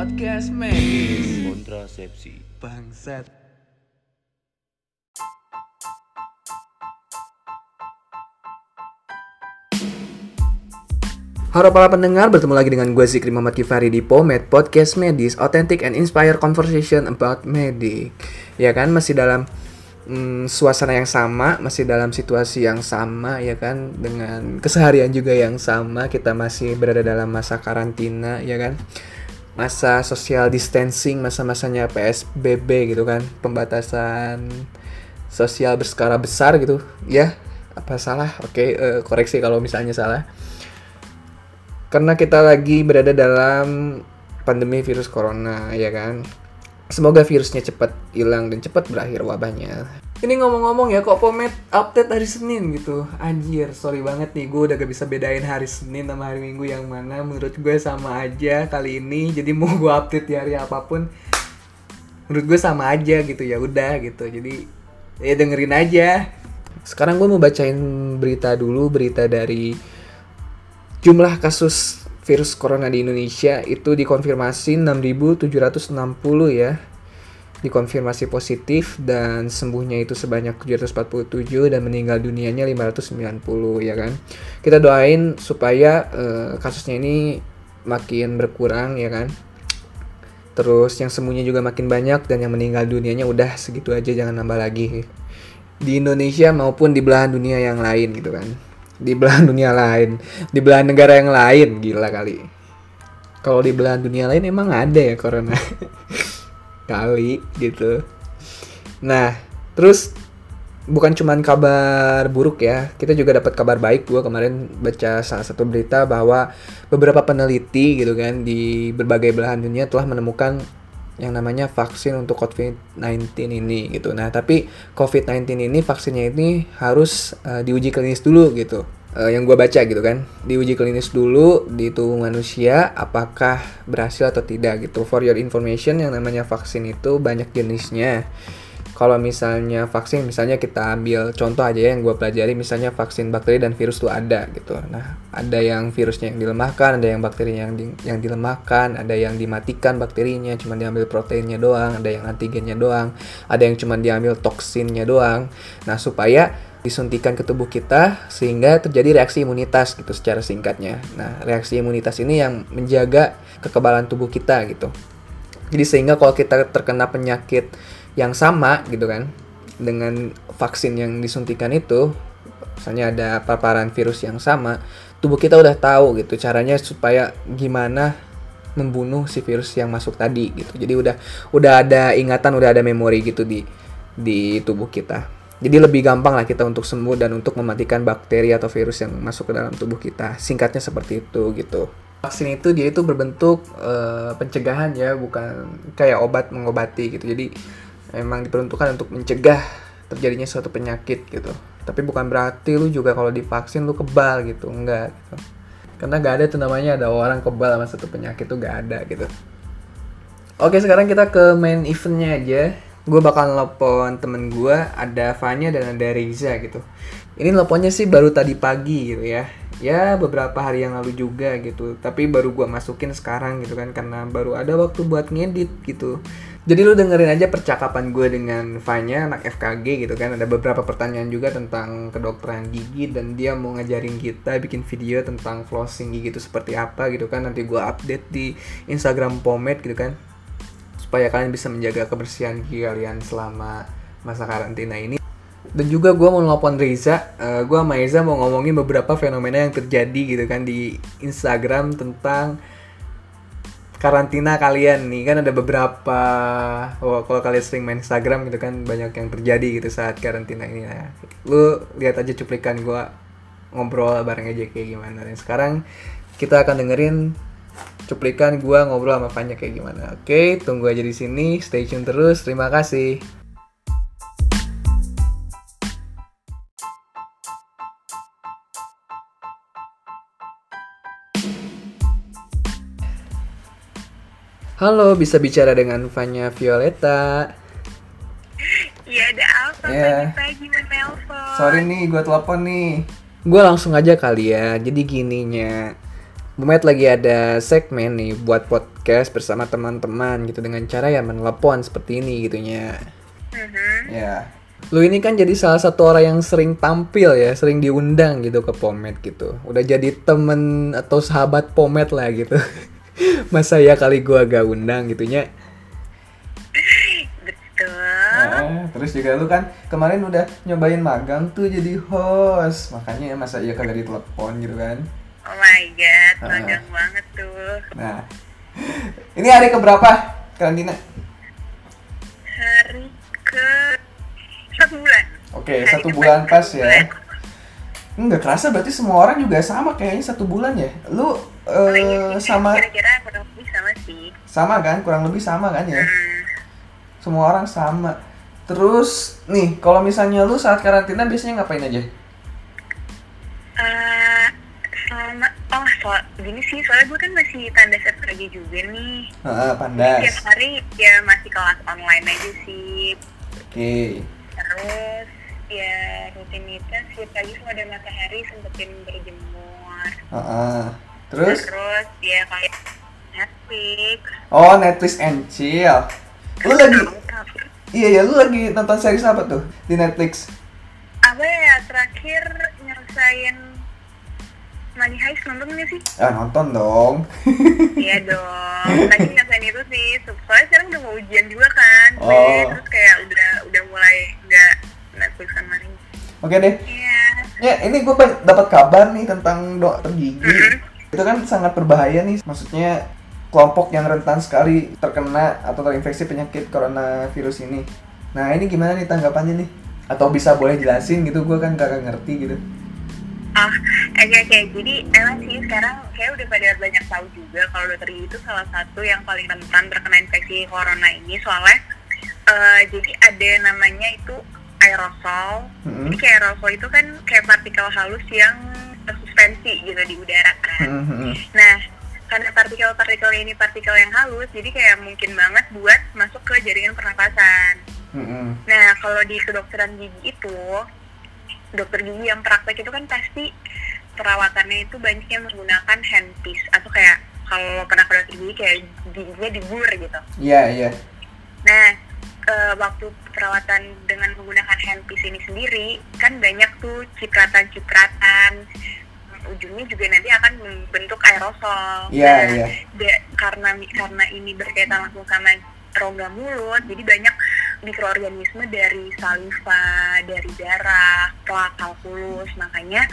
Podcast medis kontrasepsi. Bangsat. Halo para pendengar, bertemu lagi dengan gue Zikri Muhammad Kifari di Pomed Podcast Medis Authentic and Inspire Conversation about Medic. Ya kan, masih dalam mm, suasana yang sama, masih dalam situasi yang sama ya kan Dengan keseharian juga yang sama, kita masih berada dalam masa karantina ya kan Masa social distancing, masa-masanya PSBB gitu kan Pembatasan sosial berskala besar gitu. Ya apa salah? Oke eh, koreksi kalau misalnya salah. Karena kita lagi berada dalam pandemi virus corona ya kan? Semoga virusnya cepat hilang dan cepat berakhir wabahnya ini ngomong-ngomong ya kok pomet update hari Senin gitu? Anjir sorry banget nih gue udah gak bisa bedain hari Senin sama hari Minggu yang mana. Menurut gue sama aja kali ini jadi mau gue update di hari apa pun menurut gue sama aja gitu ya udah gitu. Jadi ya dengerin aja. Sekarang gue mau bacain berita dulu berita dari jumlah kasus virus corona di Indonesia itu dikonfirmasi 6.760 ya dikonfirmasi positif dan sembuhnya itu sebanyak 747 dan meninggal dunianya 590 ya kan? Kita doain supaya uh, kasusnya ini makin berkurang ya kan? Terus yang sembuhnya juga makin banyak dan yang meninggal dunianya udah segitu aja jangan nambah lagi. Di Indonesia maupun di belahan dunia yang lain gitu kan? Di belahan dunia lain di belahan negara yang lain gila kali. Kalau di belahan dunia lain emang ada ya corona kali gitu nah terus bukan cuman kabar buruk ya kita juga dapat kabar baik gue kemarin baca salah satu berita bahwa beberapa peneliti gitu kan di berbagai belahan dunia telah menemukan yang namanya vaksin untuk COVID-19 ini gitu. Nah, tapi COVID-19 ini vaksinnya ini harus uh, diuji klinis dulu gitu. Uh, yang gue baca gitu kan, diuji klinis dulu di tubuh manusia apakah berhasil atau tidak gitu. For your information, yang namanya vaksin itu banyak jenisnya. Kalau misalnya vaksin misalnya kita ambil contoh aja ya yang gue pelajari misalnya vaksin bakteri dan virus tuh ada gitu. Nah ada yang virusnya yang dilemahkan ada yang bakteri yang di, yang dilemahkan ada yang dimatikan bakterinya cuma diambil proteinnya doang ada yang antigennya doang ada yang cuma diambil toksinnya doang. Nah supaya disuntikan ke tubuh kita sehingga terjadi reaksi imunitas gitu secara singkatnya. Nah reaksi imunitas ini yang menjaga kekebalan tubuh kita gitu. Jadi sehingga kalau kita terkena penyakit yang sama gitu kan dengan vaksin yang disuntikan itu misalnya ada paparan virus yang sama tubuh kita udah tahu gitu caranya supaya gimana membunuh si virus yang masuk tadi gitu. Jadi udah udah ada ingatan udah ada memori gitu di di tubuh kita jadi lebih gampang lah kita untuk sembuh dan untuk mematikan bakteri atau virus yang masuk ke dalam tubuh kita. Singkatnya seperti itu gitu. Vaksin itu dia itu berbentuk uh, pencegahan ya bukan kayak obat mengobati gitu. Jadi emang diperuntukkan untuk mencegah terjadinya suatu penyakit gitu. Tapi bukan berarti lu juga kalau divaksin lu kebal gitu. Enggak gitu. Karena gak ada tuh namanya ada orang kebal sama satu penyakit tuh gak ada gitu. Oke sekarang kita ke main eventnya aja gue bakal nelpon temen gue ada Fanya dan ada Riza gitu. Ini nelponnya sih baru tadi pagi gitu ya. Ya beberapa hari yang lalu juga gitu. Tapi baru gue masukin sekarang gitu kan karena baru ada waktu buat ngedit gitu. Jadi lu dengerin aja percakapan gue dengan Fanya anak FKG gitu kan. Ada beberapa pertanyaan juga tentang kedokteran gigi dan dia mau ngajarin kita bikin video tentang flossing gigi itu seperti apa gitu kan. Nanti gue update di Instagram Pomade gitu kan supaya kalian bisa menjaga kebersihan gigi kalian selama masa karantina ini. Dan juga gue mau nelfon Reza uh, gue sama Reza mau ngomongin beberapa fenomena yang terjadi gitu kan di Instagram tentang karantina kalian. Nih kan ada beberapa oh, kalau kalian sering main Instagram gitu kan banyak yang terjadi gitu saat karantina ini. Nah lu lihat aja cuplikan gue ngobrol bareng aja kayak gimana. Dan sekarang kita akan dengerin cuplikan gue ngobrol sama Fanya kayak gimana oke tunggu aja di sini stay tune terus terima kasih Halo, bisa bicara dengan Fanya Violeta. Iya, ada apa Ya. pagi-pagi menelpon? Sorry nih, gue telepon nih. Gue langsung aja kali ya. Jadi gininya, Bumet lagi ada segmen nih buat podcast bersama teman-teman gitu dengan cara ya menelepon seperti ini gitunya. Mhm. Ya. Lu ini kan jadi salah satu orang yang sering tampil ya, sering diundang gitu ke Pomet gitu. Udah jadi temen atau sahabat Pomet lah gitu. Masa ya kali gua gak undang gitunya. Betul. Nah, terus juga lu kan kemarin udah nyobain magang tuh jadi host. Makanya masa iya kagak ditelepon gitu kan. Oh my god, Ah. magang banget tuh. Nah. Ini hari keberapa karantina? Hari ke satu bulan. Oke, Hari satu bulan pas ya. bulan. Nggak kerasa berarti semua orang juga sama kayaknya satu bulan ya. Lu Oh, eh, iya sih, sama Kira-kira kurang lebih sama sih. sama kan? Kurang lebih sama kan ya? Hmm. Semua orang sama. Terus nih, kalau misalnya lu saat karantina biasanya ngapain aja? Gini sih soalnya gue kan masih tanda FKG juga nih. Tiap pandas. hari ya masih kelas online aja sih. Oke. Terus ya rutinitas setiap pagi kalau ada matahari sempetin berjemur. Heeh. Terus? Terus ya kayak Netflix. Oh, Netflix and chill. Lu lagi Iya ya, lu lagi nonton series apa tuh di Netflix? apa ya terakhir nyelesain Money Heist nonton nggak sih? Ah, nonton dong. Iya dong. Tadi nyelesain itu sih. Soalnya sekarang udah mau ujian juga kan. Oh. Terus kayak udah udah mulai nggak Netflix kan Money. Oke deh. Iya. Ya, ini gue dapat kabar nih tentang dokter gigi. Mhm. Itu kan sangat berbahaya nih. Maksudnya kelompok yang rentan sekali terkena atau terinfeksi penyakit coronavirus ini. Nah, ini gimana nih tanggapannya nih? Atau bisa boleh jelasin gitu? Gue kan kagak ngerti gitu. Ah, oke oke. Jadi emang sih sekarang kayak udah pada banyak tahu juga kalau dokter itu salah satu yang paling rentan terkena infeksi corona ini soalnya eh, jadi ada namanya itu aerosol. Mhm. Jadi kayak aerosol itu kan kayak partikel halus yang suspensi gitu di udara kan. Mhm. Nah, karena partikel-partikel ini partikel yang halus, jadi kayak mungkin banget buat masuk ke jaringan pernapasan. Mhm. Nah, kalau di kedokteran gigi itu, dokter gigi yang praktek itu kan pasti perawatannya itu banyak yang menggunakan handpiece atau kayak kalau pernah ke dokter gigi kayak giginya dibur gitu. Iya, iya. Nah, eh, waktu perawatan dengan menggunakan handpiece ini sendiri kan banyak tuh cipratan-cipratan ujungnya juga nanti akan membentuk aerosol. Iya, Nah, iya. da- karena karena ini berkaitan langsung sama rongga mulut, jadi banyak mikroorganisme dari saliva, dari darah, plak, kalkulus, makanya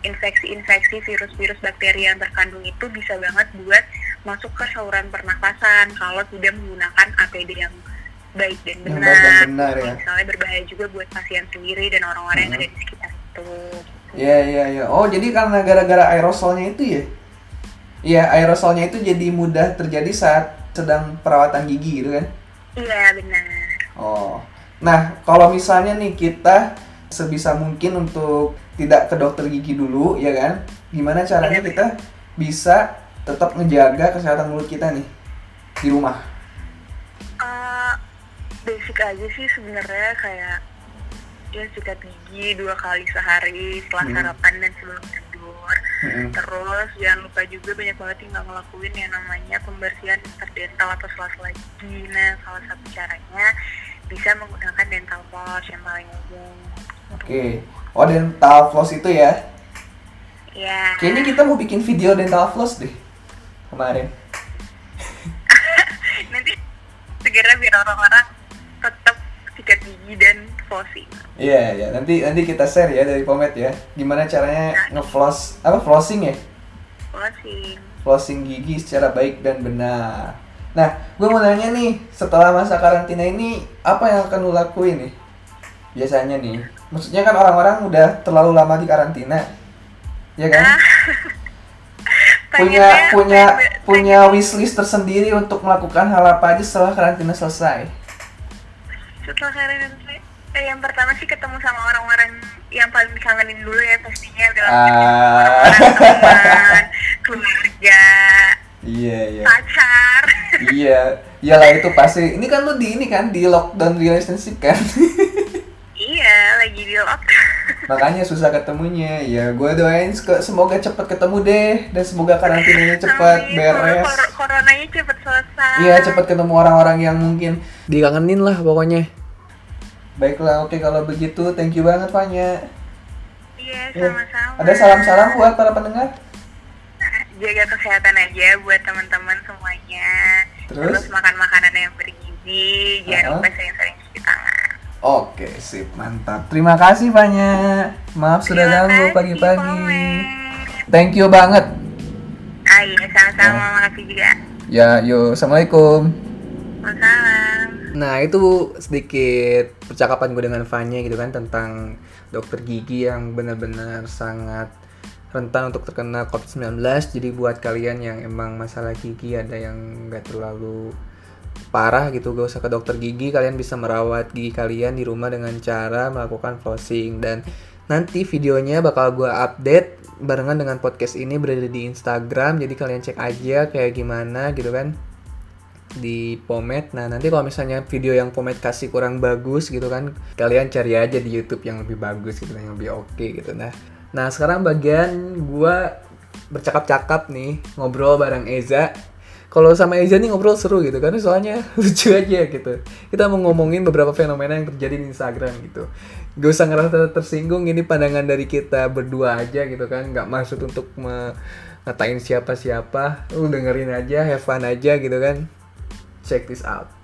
infeksi-infeksi virus-virus bakteri yang terkandung itu bisa banget buat masuk ke saluran pernafasan kalau tidak menggunakan APD yang baik dan Yang benar. baik dan benar, ya. Misalnya berbahaya juga buat pasien sendiri dan orang-orang yang Mhm. ada di sekitar itu. Iya, iya, iya. Oh, jadi karena gara-gara aerosolnya itu ya? Iya, aerosolnya itu jadi mudah terjadi saat sedang perawatan gigi gitu kan? Iya benar. Oh. Nah, kalau misalnya nih kita sebisa mungkin untuk tidak ke dokter gigi dulu, ya kan? Gimana caranya kita bisa tetap ngejaga kesehatan mulut kita nih di rumah? Eh, basic aja sih sebenarnya kayak ya sikat gigi dua kali sehari setelah Hmm. sarapan dan sebelum tidur. Mm-mm. Terus jangan lupa juga banyak banget yang nggak ngelakuin yang namanya pembersihan interdental atau sela-sela gigi. Nah, salah satu caranya bisa menggunakan dental floss yang paling umum. Oke. Oh, dental floss itu ya? Ya. Kayaknya kita mau bikin video dental floss deh kemarin. Nanti segera biar orang-orang tetap sikat gigi dan flossing. Iya, iya. Nanti nanti kita share ya dari Pomet ya. Gimana caranya ngefloss apa flossing ya? Flossing. Flossing gigi secara baik dan benar. Nah, gue mau nanya nih, setelah masa karantina ini apa yang akan lu lakuin nih? Biasanya nih, maksudnya kan orang-orang udah terlalu lama di karantina, ya kan? Ah, punya punya punya wishlist tersendiri untuk melakukan hal apa aja setelah karantina selesai. setelah karantina selesai, eh, yang pertama sih ketemu sama orang-orang yang paling dikangenin dulu ya pastinya udah lama Ah. ketemu orang teman keluarga Iya, iya. pacar. Iya, iyalah itu pasti. Ini kan lu di ini kan di lockdown relationship kan? iya lagi di lockdown. Makanya susah ketemunya. Ya gue doain se- semoga cepet ketemu deh. Dan semoga karantinanya cepet Amin, beres. Kor- coronanya cepet selesai. Iya cepet ketemu orang-orang yang mungkin dikangenin lah pokoknya. Baiklah oke kalau begitu thank you banget Fanya. Iya Ya. sama-sama. Ada salam-salam buat para pendengar jaga kesehatan aja buat teman-teman semuanya Terus? makan makanan yang bergizi jangan Uh-uh. lupa sering-sering cuci tangan Oke, sip, mantap. Terima kasih Fanya. Maaf sudah Terima ganggu kasih, pagi-pagi. Thank you banget. ah iya sama-sama Oh. makasih juga Ya, yuk, assalamualaikum. Waalaikumsalam Nah, itu sedikit percakapan gue dengan Fanya gitu kan tentang dokter gigi yang benar-benar sangat rentan untuk terkena COVID-19. Jadi buat kalian yang emang masalah gigi ada yang nggak terlalu parah gitu, gak usah ke dokter gigi, kalian bisa merawat gigi kalian di rumah dengan cara melakukan flossing dan nanti videonya bakal gue update barengan dengan podcast ini berada di Instagram, jadi kalian cek aja kayak gimana gitu kan di Pomet. Nah, nanti kalau misalnya video yang Pomet kasih kurang bagus gitu kan, kalian cari aja di YouTube yang lebih bagus gitu, yang lebih oke gitu. Nah, nah sekarang bagian gua bercakap-cakap nih, ngobrol bareng Eza. Kalau sama Eza nih ngobrol seru gitu kan, soalnya lucu aja gitu. Kita mau ngomongin beberapa fenomena yang terjadi di Instagram gitu. Gak usah ngerasa tersinggung, ini pandangan dari kita berdua aja gitu kan, nggak maksud untuk me- ngatain siapa-siapa. Lu dengerin aja, have fun aja gitu kan check this out.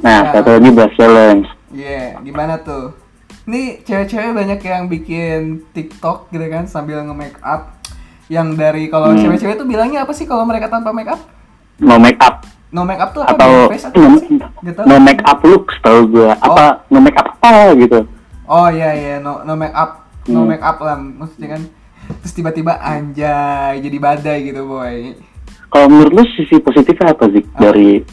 Nah, Ya. satu lagi bahas challenge. Yeah, gimana tuh? Nih cewek-cewek banyak yang bikin TikTok gitu kan sambil nge-make up. Yang dari kalau Hmm. cewek-cewek tuh bilangnya apa sih kalau mereka tanpa make up? No make up No make up tuh apa? atau face atau no? Gitu. no make up look setahu gua. Apa no make up apa gitu. Oh iya iya, no no make up, no Hmm. make up lah maksudnya kan. Terus tiba-tiba anjay jadi badai gitu boy. Kalau menurut lu sisi positifnya apa sih Apa? dari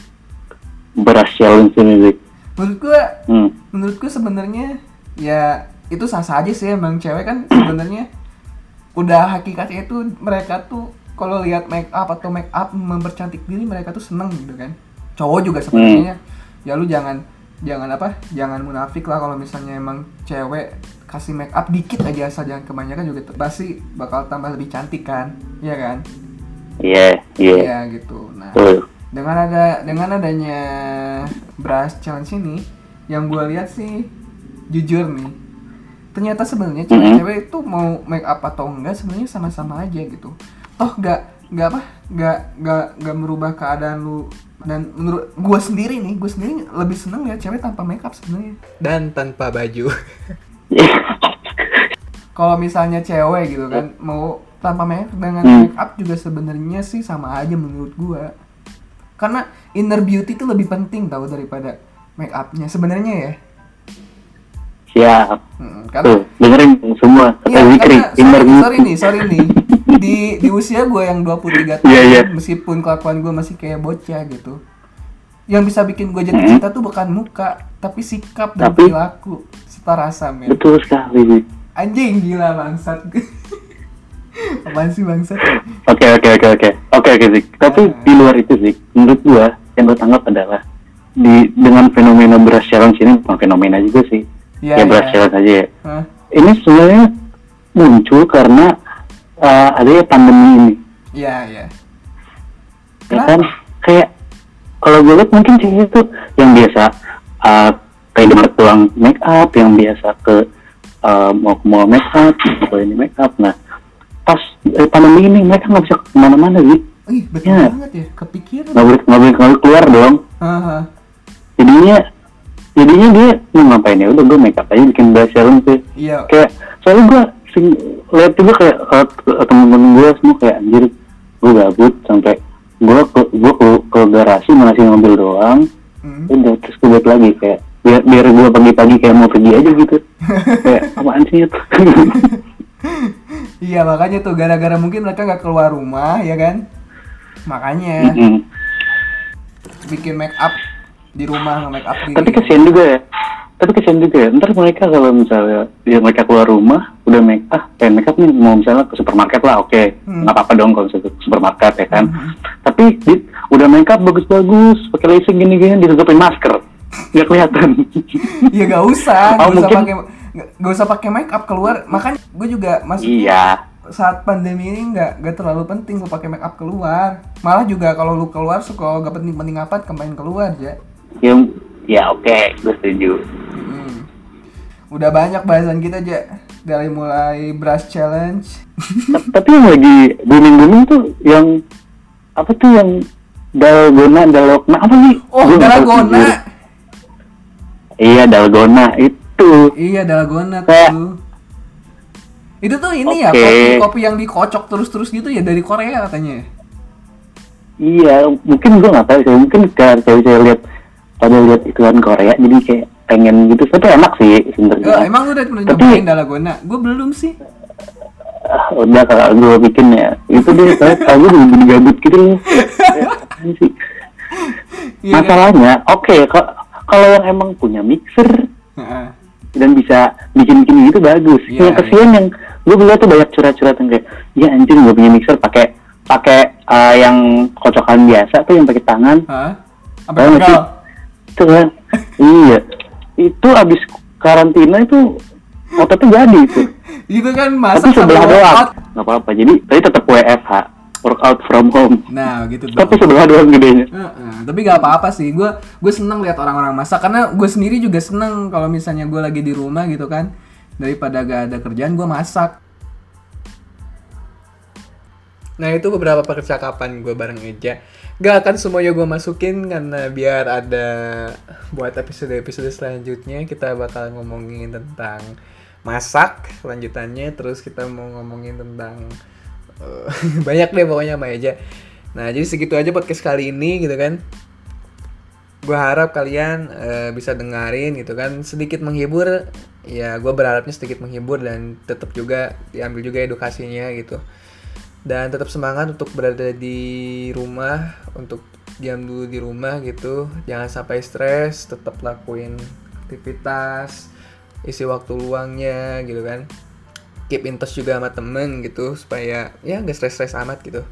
ini sih? Menurut gua Hmm. menurutku sebenarnya ya itu sah sah aja sih emang cewek kan sebenarnya udah hakikatnya itu mereka tuh kalau lihat make up atau make up mempercantik diri mereka tuh seneng gitu kan cowok juga sebenarnya ya lu jangan jangan apa jangan munafik lah kalau misalnya emang cewek kasih make up dikit aja asal jangan kebanyakan juga pasti bakal tambah lebih cantik kan Iya kan Iya, iya. Iya gitu nah Tuh. Dengan ada dengan adanya brush challenge ini yang gue lihat sih jujur nih ternyata sebenarnya cewek-cewek itu mau make up atau enggak sebenarnya sama-sama aja gitu. Toh nggak nggak apa nggak nggak nggak merubah keadaan lu. Dan menurut gue sendiri nih gue sendiri lebih seneng ya cewek tanpa make up sebenarnya. Dan tanpa baju. Kalau misalnya cewek gitu kan mau tanpa make up dengan Hmm. make up juga sebenarnya sih sama aja menurut gua karena inner beauty itu lebih penting tau daripada make upnya sebenarnya ya Siap. Mm, Tuh, karena dengerin semua kata Iya, Zikri, karena inner sorry, beauty. sorry nih, sorry nih. Di di usia gue yang 23 tahun, Iya, iya. meskipun kelakuan gue masih kayak bocah gitu. Yang bisa bikin gue jadi Mhm. cinta tuh bukan muka, tapi sikap dan Tapi- perilaku serta rasa, men. Betul sekali. Anjing gila bangsat. Apaan sih bangsat? Oke oke oke oke oke oke Zik. Tapi Nah. di luar itu Zik, menurut gua yang gua tanggap adalah di dengan fenomena beras challenge ini bukan fenomena juga sih. Iya, ya beras iya. challenge aja ya. Hah? Ini sebenarnya muncul karena uh, adanya pandemi ini. Iya, iya. Ya kan? Kayak kalau gue lihat mungkin sih itu yang biasa uh, kayak pulang make up, yang biasa ke uh, mau ke mall make up, mau ke ini make up. Nah, pas eh, pandemi ini mereka nggak bisa ke mana-mana sih. Ih, betul Iya. banget ya. Kepikiran. nggak boleh nggak boleh boleh keluar dong Haha. jadinya jadinya dia mau ngapain ya udah gue make up aja bikin brush challenge sih Iya. kayak soalnya gue sing lihat juga kayak uh, temen-temen gue semua kayak anjir gue gabut sampai gue ke gue ke, ke garasi masih mobil doang Hmm. udah terus gue buat lagi kayak biar biar gue pagi-pagi kayak mau pergi aja gitu kayak apaan sih itu Iya makanya tuh gara-gara mungkin mereka nggak keluar rumah ya kan? Makanya Mm-mm. bikin make up di rumah nge make up tapi kasihan juga ya. Tapi kesian juga ya. Ntar mereka kalau misalnya ya mereka keluar rumah udah make up pengen make up nih mau misalnya ke supermarket lah oke. Hmm. nggak apa-apa dong kalau misalnya ke supermarket ya kan? Tapi di- udah make up bagus-bagus pakai lacing gini-gini ditutupin masker. Nggak kelihatan. Ya gak usah Oh, gak usah mungkin- pakai gak, usah pakai make up keluar. Makanya gue juga masuk. Iya. Saat pandemi ini nggak nggak terlalu penting lu pakai make up keluar. Malah juga kalau lu keluar suka gak penting-penting apa kemain keluar ya ya ya oke gue setuju. Hmm. udah banyak bahasan kita aja dari mulai brush challenge. Ta- tapi yang lagi booming booming tuh yang apa tuh yang dalgona dalgona apa nih oh dalgona. Iya dalgona itu iya dalgona tuh. Itu tuh ini ya Oke. kopi kopi yang dikocok terus-terus gitu ya dari Korea katanya iya mungkin gue nggak tahu sih mungkin karena saya saya lihat pada lihat iklan Korea jadi kayak pengen gitu. Tapi enak sih sebenarnya. Emang lu udah pernah Tapi- nyobain dalgona? Gue belum sih. Ah, udah kalau gue bikin ya. Itu dia saya tahu gue jadi gabut gitu loh. Kan? masalahnya oke ka- kalau yang emang punya mixer. Dan bisa bikin-bikin gitu bagus. Iya, yang kesian yang gue lihat tuh banyak curhat-curhat yang kayak, ya anjing gue punya mixer pakai pakai uh, yang kocokan biasa tuh yang pakai tangan. Hah? Apa sih? Itu kan, iya. Itu abis karantina itu ototnya jadi itu. Itu kan Tapi masak sebelah doang, nggak apa-apa. Jadi tadi tetap WFH, workout from home. Nah, gitu dong. Tapi sebelah doang gedenya. Heeh, tapi gak apa-apa sih. Gue gue seneng lihat orang-orang masak karena gue sendiri juga seneng kalau misalnya gue lagi di rumah gitu kan daripada gak ada kerjaan gue masak. Nah itu beberapa percakapan gue bareng Eja Gak akan semuanya gue masukin karena biar ada buat episode-episode selanjutnya kita bakal ngomongin tentang masak lanjutannya terus kita mau ngomongin tentang banyak deh pokoknya sama Eja. Nah jadi segitu aja podcast kali ini gitu kan. Gue harap kalian eh, bisa dengerin gitu kan. Sedikit menghibur ya gue berharapnya sedikit menghibur dan tetap juga diambil juga edukasinya gitu. Dan tetap semangat untuk berada di rumah untuk diam dulu di rumah gitu. Jangan sampai stres tetap lakuin aktivitas isi waktu luangnya gitu kan keep in touch juga sama temen gitu supaya ya gak stres-stres amat gitu.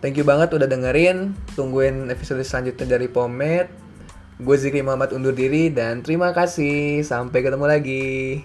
Thank you banget udah dengerin. Tungguin episode selanjutnya dari Pomet gue Zikri Muhammad undur diri dan terima kasih. Sampai ketemu lagi